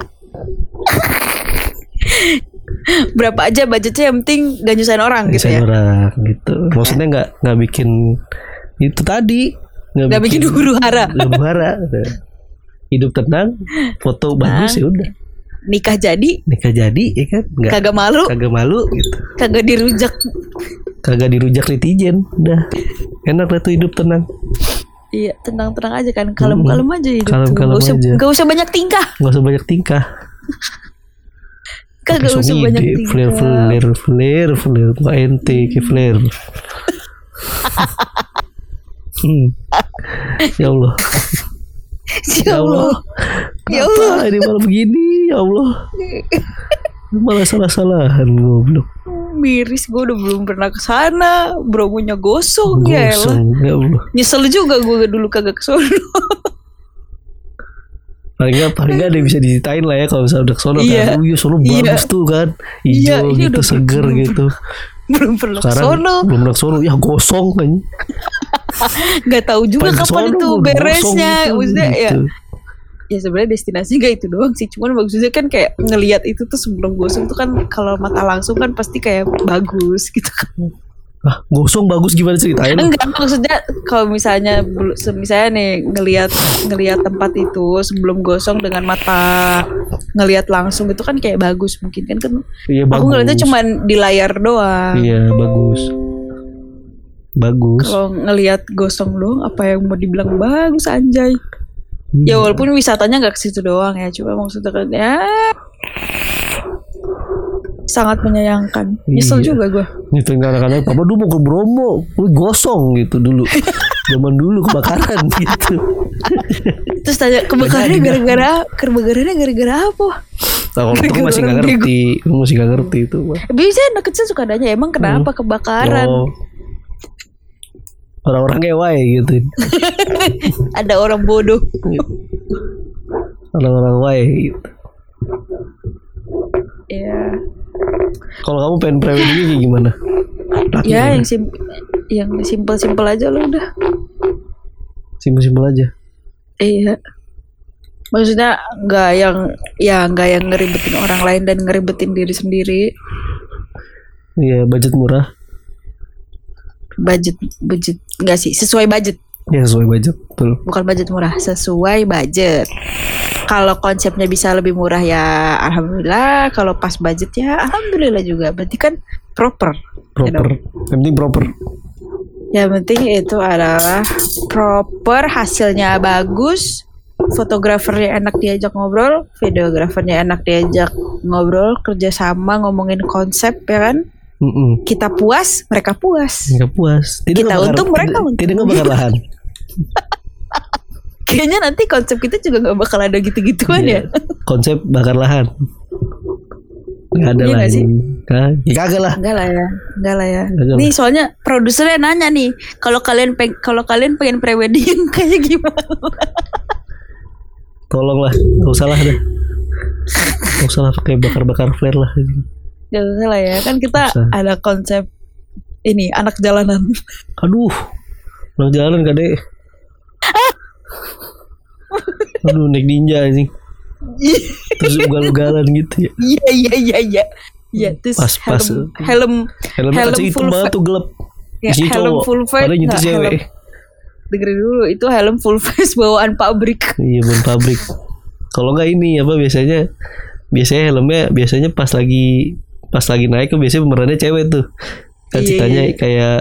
Berapa aja budgetnya yang penting gak nyusahin orang gitu nyusahin ya? orang gitu maksudnya nggak nggak bikin itu tadi. Gak bikin huru hara. huru hara. Hidup tenang foto bagus ya udah. Nikah jadi? Nikah jadi ya kan? Nggak. Kagak malu, kagak malu gitu. Kagak dirujak. kagak dirujak netizen udah. Enak lah tuh hidup tenang. Iya, tenang-tenang aja kan, kalem-kalem aja hidup. Gak usah, aja. gak usah banyak tingkah. nggak usah banyak tingkah. Kagak usah banyak tingkah. flare flare flare flare ente ke flare <laughs> hmm. ya Allah <laughs> Ya Allah. Ya Allah. Ini malah begini ya Allah malah salah-salahan goblok Miris gue udah belum pernah ke sana, bromonya gosong, ya elah. gosong ya Allah Nyesel juga gue dulu kagak ke sono. <laughs> paling nggak paling nggak ada yang bisa diceritain lah ya kalau misalnya udah ke sono Iya. kan oh iya sono Iya. bagus tuh kan Iya, hijau ini gitu udah seger gitu belum pernah ke sekarang sono. belum pernah ke sono ya gosong kan Gak tahu juga Paling ke kapan sono itu beresnya. gitu, Maksudnya ya, gitu. ya sebenarnya destinasi gak itu doang sih. Cuman maksudnya kan kayak ngelihat itu tuh sebelum gosong tuh kan kalau mata langsung kan pasti kayak bagus gitu kan. Ah gosong bagus gimana ceritain Enggak maksudnya kalau misalnya misalnya nih ngelihat ngelihat tempat itu sebelum gosong dengan mata ngelihat langsung itu kan kayak bagus mungkin kan kan iya bagus aku ngeliatnya cuman di layar doang. iya bagus bagus Kalau ngelihat gosong doang apa yang mau dibilang bagus anjay. Ya Iya. walaupun wisatanya nggak ke situ doang ya, cuma maksudnya kan ya sangat menyayangkan. Nyesel Iya. juga gue. gitu anak-anak papa dulu mau ke Bromo Wih, gosong gitu dulu zaman dulu kebakaran <laughs> gitu Terus tanya kebakarannya gara-gara kebakarannya gara-gara apa? nah, kalau itu masih bego. ngerti masih nggak ngerti itu. Biasanya anak kecil suka nanya emang kenapa kebakaran? oh orang-orang kewai gitu <laughs> Ada orang bodoh. orang-orang wae gitu Ya, kalau kamu pengen pre-weddingnya kayak gimana ya gimana? yang sim yang simpel-simpel aja lo udah. simpel-simpel aja Iya. Maksudnya nggak yang ya nggak yang ngeribetin orang lain dan ngeribetin diri sendiri. iya budget murah Budget budget nggak sih sesuai budget ya sesuai budget betul bukan budget murah sesuai budget. Kalau konsepnya bisa lebih murah ya alhamdulillah. Kalau pas budget ya alhamdulillah juga. Berarti kan proper. proper yang penting proper Yang penting itu adalah proper, hasilnya bagus, fotografernya enak diajak ngobrol, videografernya enak diajak ngobrol, kerjasama ngomongin konsep ya kan. Mm-mm. Kita puas, mereka puas. nggak puas tidak Kita untung, mereka <laughs> untung. tidak ngebakar lahan <laughs> Kayaknya nanti konsep kita juga nggak bakal ada gitu-gituan Iya. ya. konsep bakar lahan nggak ada Iya nggak sih? ya kagak lah Enggak lah ya, enggak lah ya. Lah. Nih soalnya produsernya nanya nih, kalau kalian peng kalau kalian pengen prewedding <laughs> kayak gimana? tolong lah nggak usah lah deh nggak usah lah pakai bakar-bakar flare lah Gak usah lah ya, kan kita Usah. ada konsep ini anak jalanan. aduh Lang jalan kade <laughs> aduh naik ninja anjing terus ugal-ugalan gitu ya Iya iya iya iya. Iya terus Pas- pas. helm helm Helm kaca full banget tuh gelap ya, Isinya helm cowok full face. padahal nyetir cewek helm- dengerin dulu itu helm full face bawaan pabrik. iya ban pabrik kalau nggak ini apa biasanya biasanya helmnya biasanya pas lagi pas lagi naik tuh biasanya pemerannya cewek tuh kan Iya, ceritanya iya. kayak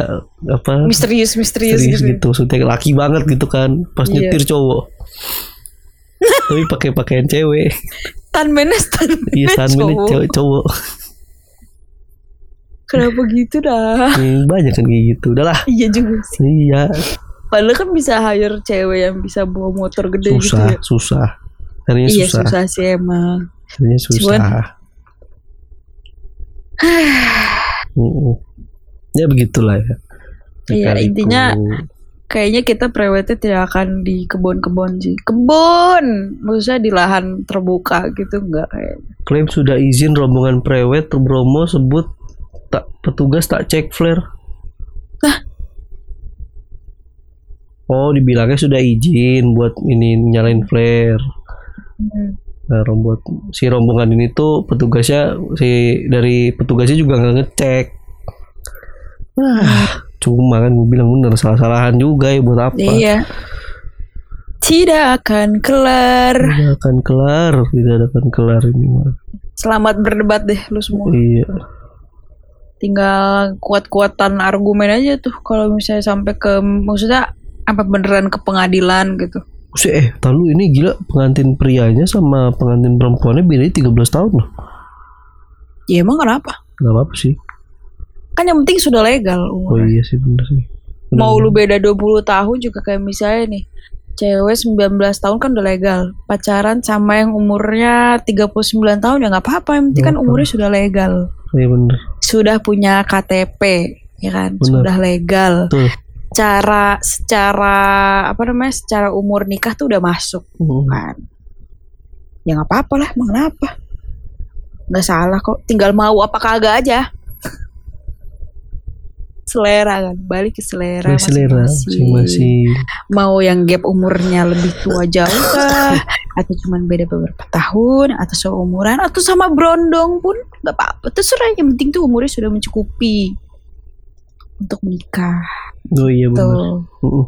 apa Misterius misterius, gitu. gitu maksudnya laki banget gitu kan pas Iya. nyetir cowok tapi pakai pakaian cewek. Tanmennya tanmennya iya tangannya cowok. cowok cowok. Kenapa gitu dah? Hmm, banyak kan kayak gitu. Udahlah. Iya juga sih. iya. Padahal kan bisa hire cewek yang bisa bawa motor gede gitu susah ya. susah. Ternyata Iya susah. susah sih emang. Ternyata susah. Cuman- ya begitulah ya. Iya, intinya Kayaknya kita prewednya tidak akan di kebun-kebun sih. Kebun, maksudnya di lahan terbuka gitu enggak kayak. klaim sudah izin rombongan prewed Bromo sebut tak petugas tak cek flare Oh dibilangnya sudah izin buat ini nyalain flare Nah, rombot si rombongan ini tuh petugasnya si dari petugasnya juga nggak ngecek. Ah, cuma kan gue bilang bener salah-salahan juga ya buat apa? Iya. Tidak akan kelar. Tidak akan kelar, tidak akan kelar ini mah. Selamat berdebat deh lu semua. Iya. Tinggal kuat-kuatan argumen aja tuh kalau misalnya sampai ke maksudnya apa beneran ke pengadilan gitu. Buset, eh, tahu ini gila pengantin prianya sama pengantin perempuannya bedanya 13 tahun loh. Ya emang kenapa? Gak apa-apa sih. Kan yang penting sudah legal Oh umurnya. iya sih bener sih. Bener. Mau lu beda 20 tahun juga kayak misalnya nih. Cewek 19 tahun kan udah legal. Pacaran sama yang umurnya 39 tahun ya nggak apa-apa. Yang penting kan umurnya sudah legal. Iya bener. Sudah punya KTP ya kan. Bener. Sudah legal. Tuh. Cara secara apa namanya? Secara umur nikah tuh udah masuk Hmm. kan. Ya nggak apa-apa lah. Emang kenapa? Nggak salah kok. Tinggal mau apa kagak aja. Selera kan balik ke selera masing-masing. mau yang gap umurnya lebih tua jauh kah atau cuman beda beberapa tahun atau seumuran atau sama brondong pun nggak apa-apa. Terserah yang penting tuh umurnya sudah mencukupi untuk menikah. Oh iya tuh Mm-mm.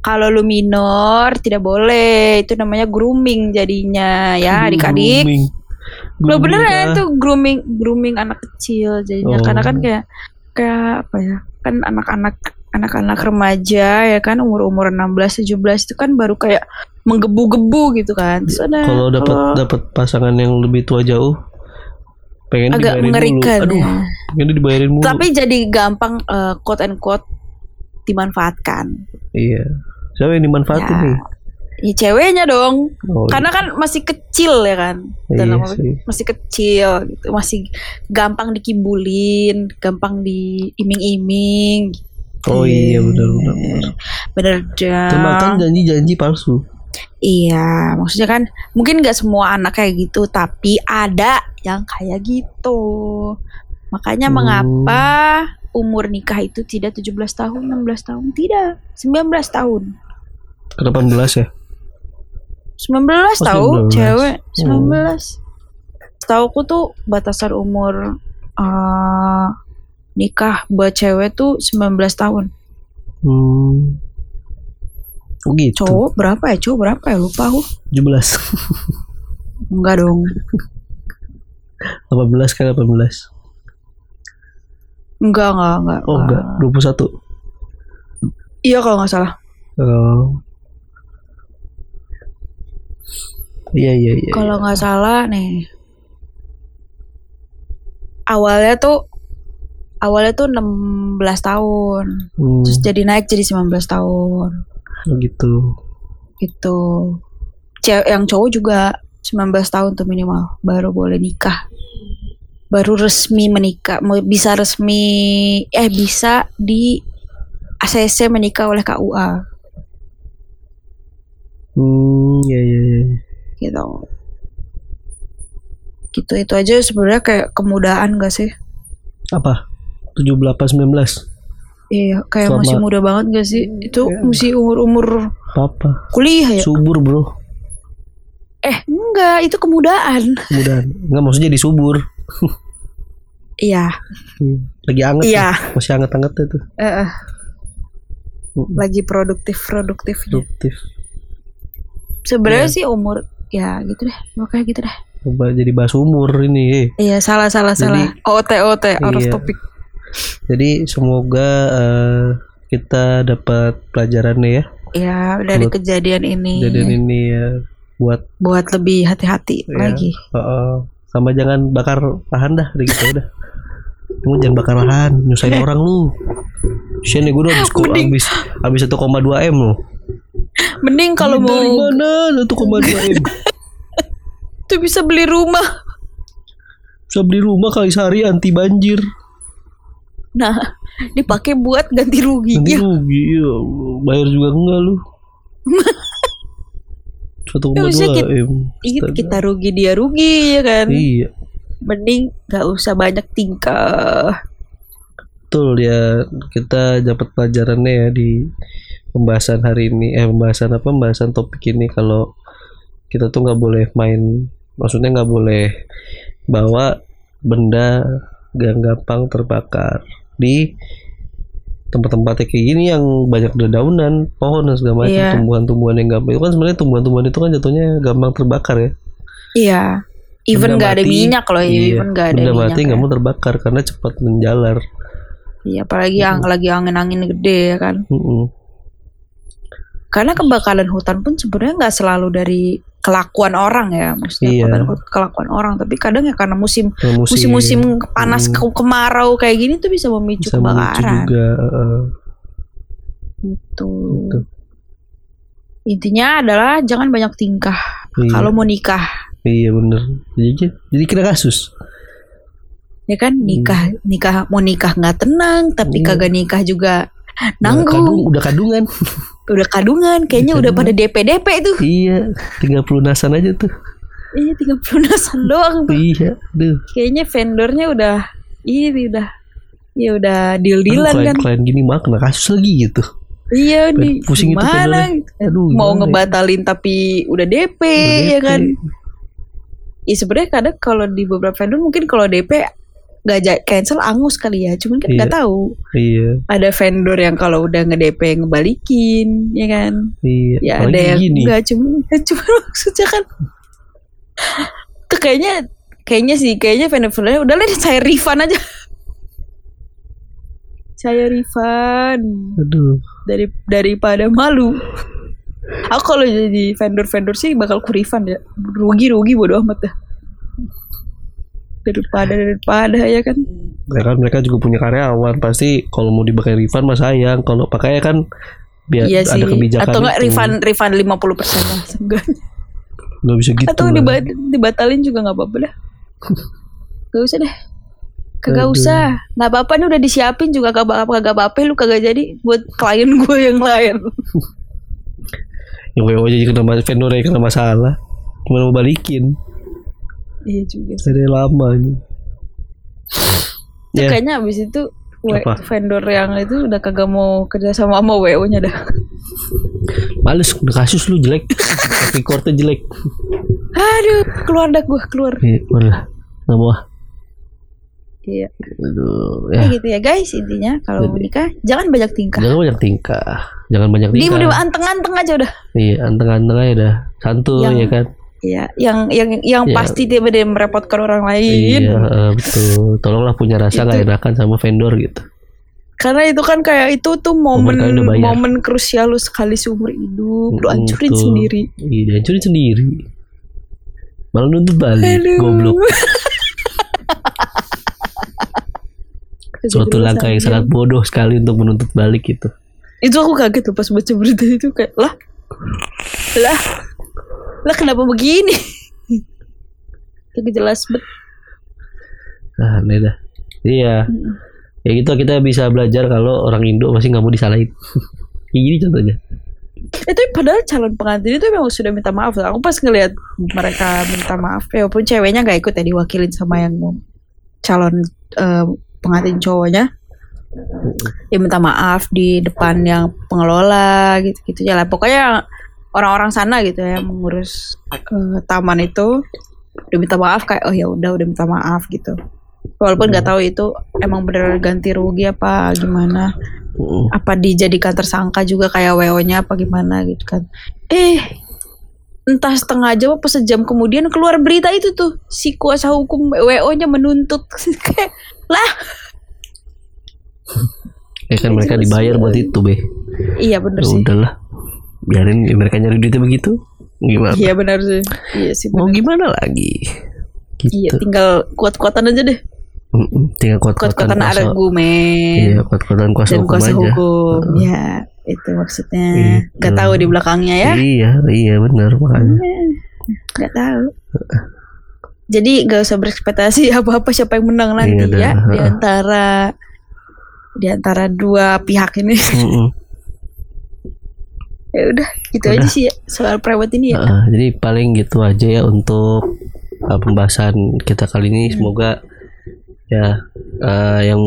kalau lu minor tidak boleh. Itu namanya grooming jadinya ya adik-adik. Lo Grooming bener ya apa? itu grooming grooming anak kecil jadinya. Oh. karena kan kayak kayak apa ya kan anak-anak anak-anak remaja ya kan umur-umur 16 17 itu kan baru kayak menggebu-gebu gitu kan. Terus ada Kalau dapat dapat pasangan yang lebih tua jauh pengen agak dibayarin mengerikan dulu. Aduh, ya. pengen dibayarin mulu. Tapi jadi gampang eh, quote and quote dimanfaatkan. Iya. Siapa yang dimanfaatin Ya. nih? Ya ceweknya dong. Oh, Karena kan masih kecil ya kan. iya sih. masih kecil gitu. Masih gampang dikibulin, gampang diiming-iming. Oh iya benar benar. benar. Bener dah. Termakan janji-janji palsu. Iya, maksudnya kan mungkin nggak semua anak kayak gitu, tapi ada yang kayak gitu. Makanya Hmm. mengapa umur nikah itu tidak 17 tahun, 16 tahun, tidak, 19 tahun. Ke 18 ya? 19 Oh, tahu 19. cewek, Hmm. 19. Tahu tuh batasan umur eh, nikah buat cewek tuh 19 tahun. Hmm. Oh gitu. Cowok berapa ya? Cowok berapa ya? Lupa aku. 17. Enggak dong. 18 kan 18. Enggak, enggak, enggak. Oh enggak, 21. Iya kalau nggak salah. Oh. Iya iya iya. Kalau nggak salah nih. Awalnya tuh awalnya tuh 16 tahun. Hmm, Terus jadi naik jadi 19 tahun. oh gitu. Gitu. Cewek yang cowok juga 19 tahun tuh minimal baru boleh nikah. Baru resmi menikah, mau bisa resmi eh bisa di ACC menikah oleh KUA Hmm, iya iya iya. gitu. Gitu itu aja sebenarnya kayak kemudahan gak sih? Apa? 17 19. Iya, kayak Selama- masih muda banget gak sih? Itu masih umur-umur Apa? kuliah ya? Subur, Bro. Eh, enggak, itu kemudaan. Kemudian enggak maksudnya jadi subur. Iya, Iya. Lagi anget iya. tuh. Masih anget-anget itu. Eh, Hmm, lagi produktif-produktifnya. Produktif. Sebenarnya Iya. sih umur ya gitu deh, makanya gitu deh. Coba jadi bahas umur ini. Iya, salah salah Jadi- salah. OT OT out Iya. topic. Jadi semoga eh, kita dapat pelajarannya ya. Ya, dari Buat- kejadian ini Kejadian ini ya buat buat lebih hati-hati Iya. lagi. Heeh. sama jangan bakar lahan dah gitu udah. Kamu jangan bakar lahan, nyusahin <laughs> orang lu. Sian nih gue udah habis habis habis 1,2 m lo. Mending kalau mau dari mana 1,2 m? itu bisa beli rumah. Bisa beli rumah kali sehari anti banjir. Nah, dipakai buat ganti rugi. Nanti Ya, rugi, ya Allah. bayar juga enggak lu. 1,2 bisa kita- m. Iya, kita rugi dia rugi ya kan. Iya, Mending gak usah banyak tingkah. betul ya. Kita dapat pelajarannya ya di pembahasan hari ini. Eh, pembahasan apa? Pembahasan topik ini kalau kita tuh nggak boleh main, maksudnya nggak boleh bawa benda yang gampang terbakar di tempat-tempat kayak gini yang banyak dedaunan, pohon dan segala macam, Iya. tumbuhan-tumbuhan yang gampang itu kan sebenarnya tumbuhan-tumbuhan itu kan jatuhnya gampang terbakar ya. Iya. Even Benda gak ada minyak loh, Iya, even gak ada benda minyak. mati nggak ya. mau terbakar karena cepat menjalar. Iya, apalagi yang lagi angin-angin gede ya kan. Mm-mm. Karena kebakaran hutan pun sebenarnya nggak selalu dari kelakuan orang ya, maksudnya Iya. kelakuan orang, tapi kadang ya karena musim musim- musim-musim panas Hmm. ke- kemarau kayak gini tuh bisa memicu bisa memicu kebakaran. juga. heeh. Gitu. Gitu. Intinya adalah jangan banyak tingkah Iya. kalau mau nikah, Iya bener. Jadi jadi kena kasus. ya kan? Nikah, nikah mau nikah nggak tenang, tapi Hmm. Kagak nikah juga Udah kadung, nanggung. udah kadungan. Udah kadungan, kayaknya Udah udah pada DP-DP tuh. iya, tinggal pelunasan aja tuh. Iya, tinggal pelunasan doang tuh. Iya, aduh. Kayaknya vendornya udah ini udah ya udah Aduh, deal-dealan kan. klien-klien gini mah kena kasus lagi gitu. Iya nih, Pusing itu gimana? vendornya. Aduh, Mau gimana ya? ngebatalin tapi udah DP, Udah ya DP. kan? Iya sebenarnya kadang kalau di beberapa vendor mungkin kalau DP ja- cancel angus kali ya, cuman kan nggak Iya. tahu. Iya, Ada vendor yang kalau udah nge DP ngebalikin, ya kan? iya. Ya Apalagi ada yang gini. enggak cuma <laughs> cuma maksudnya kan tuh kayaknya kayaknya sih kayaknya vendor-vendornya udah lah saya refund aja Saya Rifan. Aduh. Dari daripada malu. Aku kalau jadi vendor-vendor sih bakal ku refund ya. Rugi-rugi bodo amat dah. Daripada daripada ya kan. Ya kan mereka juga punya karyawan pasti kalau mau dipakai refund mah sayang kalau pakai kan biar iya ada sih. kebijakan Atau enggak refund refund 50% lah seenggaknya. nggak bisa gitu Atau lah. diba- dibatalin juga nggak apa-apa dah. Gak usah deh. Kagak Aduh. usah. Nggak apa-apa nih udah disiapin juga kagak apa kagak apa-apa lu kagak jadi buat klien <laughs> gue yang lain. yang WO jadi kena mas- vendor kena masalah gimana mau balikin iya juga dari lama ini Itu ya kayaknya abis itu we- vendor yang itu udah kagak mau kerja sama sama WO-nya dah. males udah kasus lu jelek recordnya jelek Aduh, keluar dah gue keluar. Iya, udah nggak mau ah. Iya. aduh ya gitu ya guys intinya kalau Jadi- menikah jangan banyak tingkah. jangan banyak tingkah jangan banyak tingkah diem anteng-anteng aja udah. iya anteng-anteng aja dah santuy Yang- ya kan Iya, yang yang yang Iya. pasti dia dia merepotkan orang lain. iya betul tolonglah punya rasa Itu. gak enakan sama vendor gitu Karena itu kan kayak itu tuh momen momen krusial lu sekali seumur hidup. Lu Mm, hancurin betul. sendiri. iya dihancurin sendiri malah nuntut balik Aduh. goblok <laughs> suatu langkah yang sangat bodoh sekali untuk menuntut balik gitu Itu aku kaget tuh pas baca berita itu kayak lah lah lah kenapa begini? Kayak jelas bet. Nah, aneh dah. Iya. Ya gitu kita bisa belajar kalau orang Indo masih nggak mau disalahin. <laughs> Kayak gini contohnya. Itu padahal calon pengantin itu memang sudah minta maaf. Aku pas ngelihat mereka minta maaf, ya walaupun ceweknya nggak ikut ya diwakilin sama yang calon eh, pengantin cowoknya. Ya minta maaf di depan yang pengelola gitu-gitu ya lah. Pokoknya orang-orang sana gitu ya yang mengurus eh, taman itu udah minta maaf kayak oh ya udah udah minta maaf gitu. Walaupun nggak tahu itu emang bener ganti rugi apa gimana apa dijadikan tersangka juga kayak WO-nya apa gimana gitu kan. Eh entah setengah jam apa sejam kemudian keluar berita itu tuh si kuasa hukum WO-nya menuntut <laughs> kayak lah Ya kan mereka dibayar buat itu, Be. iya bener Ya sih udahlah. Biarin mereka nyari duitnya begitu. Gimana? iya bener sih iya sih Mau bener. gimana lagi? iya Gitu. tinggal kuat-kuatan aja deh Mm-mm. Tinggal kuat-kuatan kuat-kuatan kuasa. argumen Iya, kuat-kuatan kuasa dan hukum kuasa aja. hukum ya itu maksudnya Gitu. nggak tahu di belakangnya ya Iya, iya benar makanya. nggak tahu jadi gak usah berekspektasi apa-apa siapa yang menang nanti Iya ya di antara di antara dua pihak ini Mm-mm. Ya udah gitu Udah. aja sih ya soal private ini ya Heeh, jadi paling gitu aja ya untuk uh, pembahasan kita kali Hmm. ini. Semoga ya uh, yang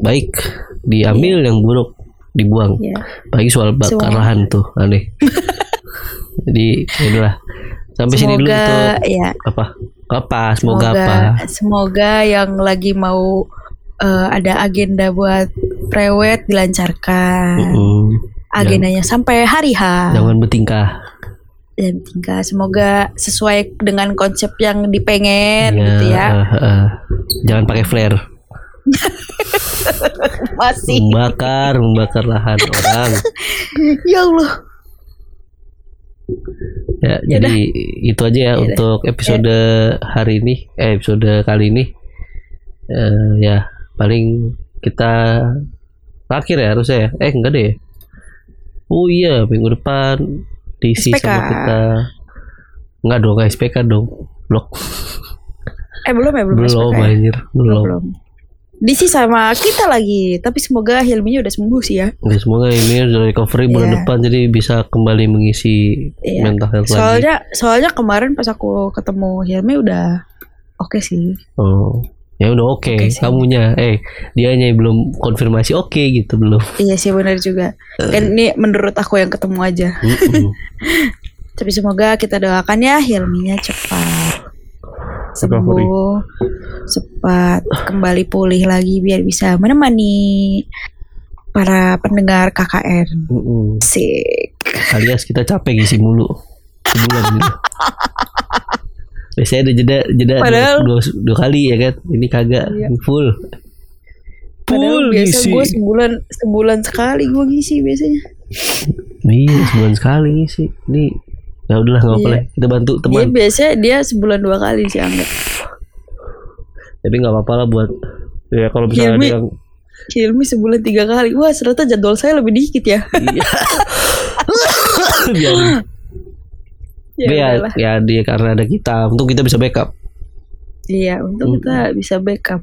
baik diambil, yang buruk dibuang. ya Bagi soal bakar Semua. lahan tuh aneh. <laughs> jadi ya udahlah. Sampai sini dulu semoga untuk ya apa? Apa? Semoga, semoga apa? semoga yang lagi mau eh, ada agenda buat prewed dilancarkan Mm-mm. Agendanya sampai hari H Jangan bertingkah. dan tinggal semoga sesuai dengan konsep yang dipengen Ya, gitu ya uh, uh, jangan pakai flare. <laughs> masih Membakar, membakar lahan orang. <laughs> ya Allah Ya, jadi itu aja ya Yaudah. untuk episode hari ini, eh episode kali ini. Eh, ya, paling kita terakhir ya harusnya ya. Eh enggak deh. Oh iya, minggu depan diisi SPK. sama kita. Enggak dong, nggak SPK dong. Blok. eh belum ya belum Belum SPK ya? anjir, belum. belum Disi sama kita lagi tapi semoga Hilminya udah sembuh sih ya Ya, semoga ini udah recovery bulan Iya. depan jadi bisa kembali mengisi Iya. mental health lagi. soalnya soalnya kemarin pas aku ketemu Hilmi udah oke sih Oh. Ya udah oke, Oke sih. kamunya. Eh, dianya yang belum konfirmasi oke gitu belum. iya sih benar juga Eh. kan ini menurut aku yang ketemu aja <laughs> tapi semoga kita doakan ya Hilminya cepat sembuh cepat kembali pulih lagi biar bisa menemani para pendengar KKN Mm-mm. sik alias kita capek ngisi mulu sebulan gitu. <laughs> Biasanya ada jeda jeda dua, Padahal- dua, dua kali ya kan. Ini kagak Iya. full. Padahal Full. biasa ngisi. gue sebulan sebulan sekali gue ngisi biasanya. Iya sebulan sekali sih. Ini ya udahlah nggak apa-apa Iya. Kita bantu Dia teman. biasanya dia sebulan dua kali sih anggap. Tapi nggak apa-apa lah buat ya kalau misalnya ada Hilmi. yang Hilmi sebulan tiga kali. Wah ternyata jadwal saya lebih dikit ya. Iya. <laughs> Ya, ya, ya dia karena ada kita, untuk kita bisa backup. Iya untuk kita bisa backup.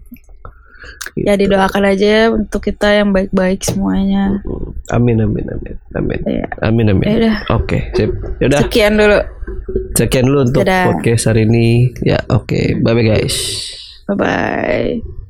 Gitu. Ya didoakan aja ya untuk kita yang baik-baik semuanya. Amin amin amin amin. Iya. Amin amin. Ya. Oke, sip. Ya udah, Sekian dulu. sekian dulu untuk Dadah. podcast hari ini. Ya, oke. Bye bye guys. Bye bye.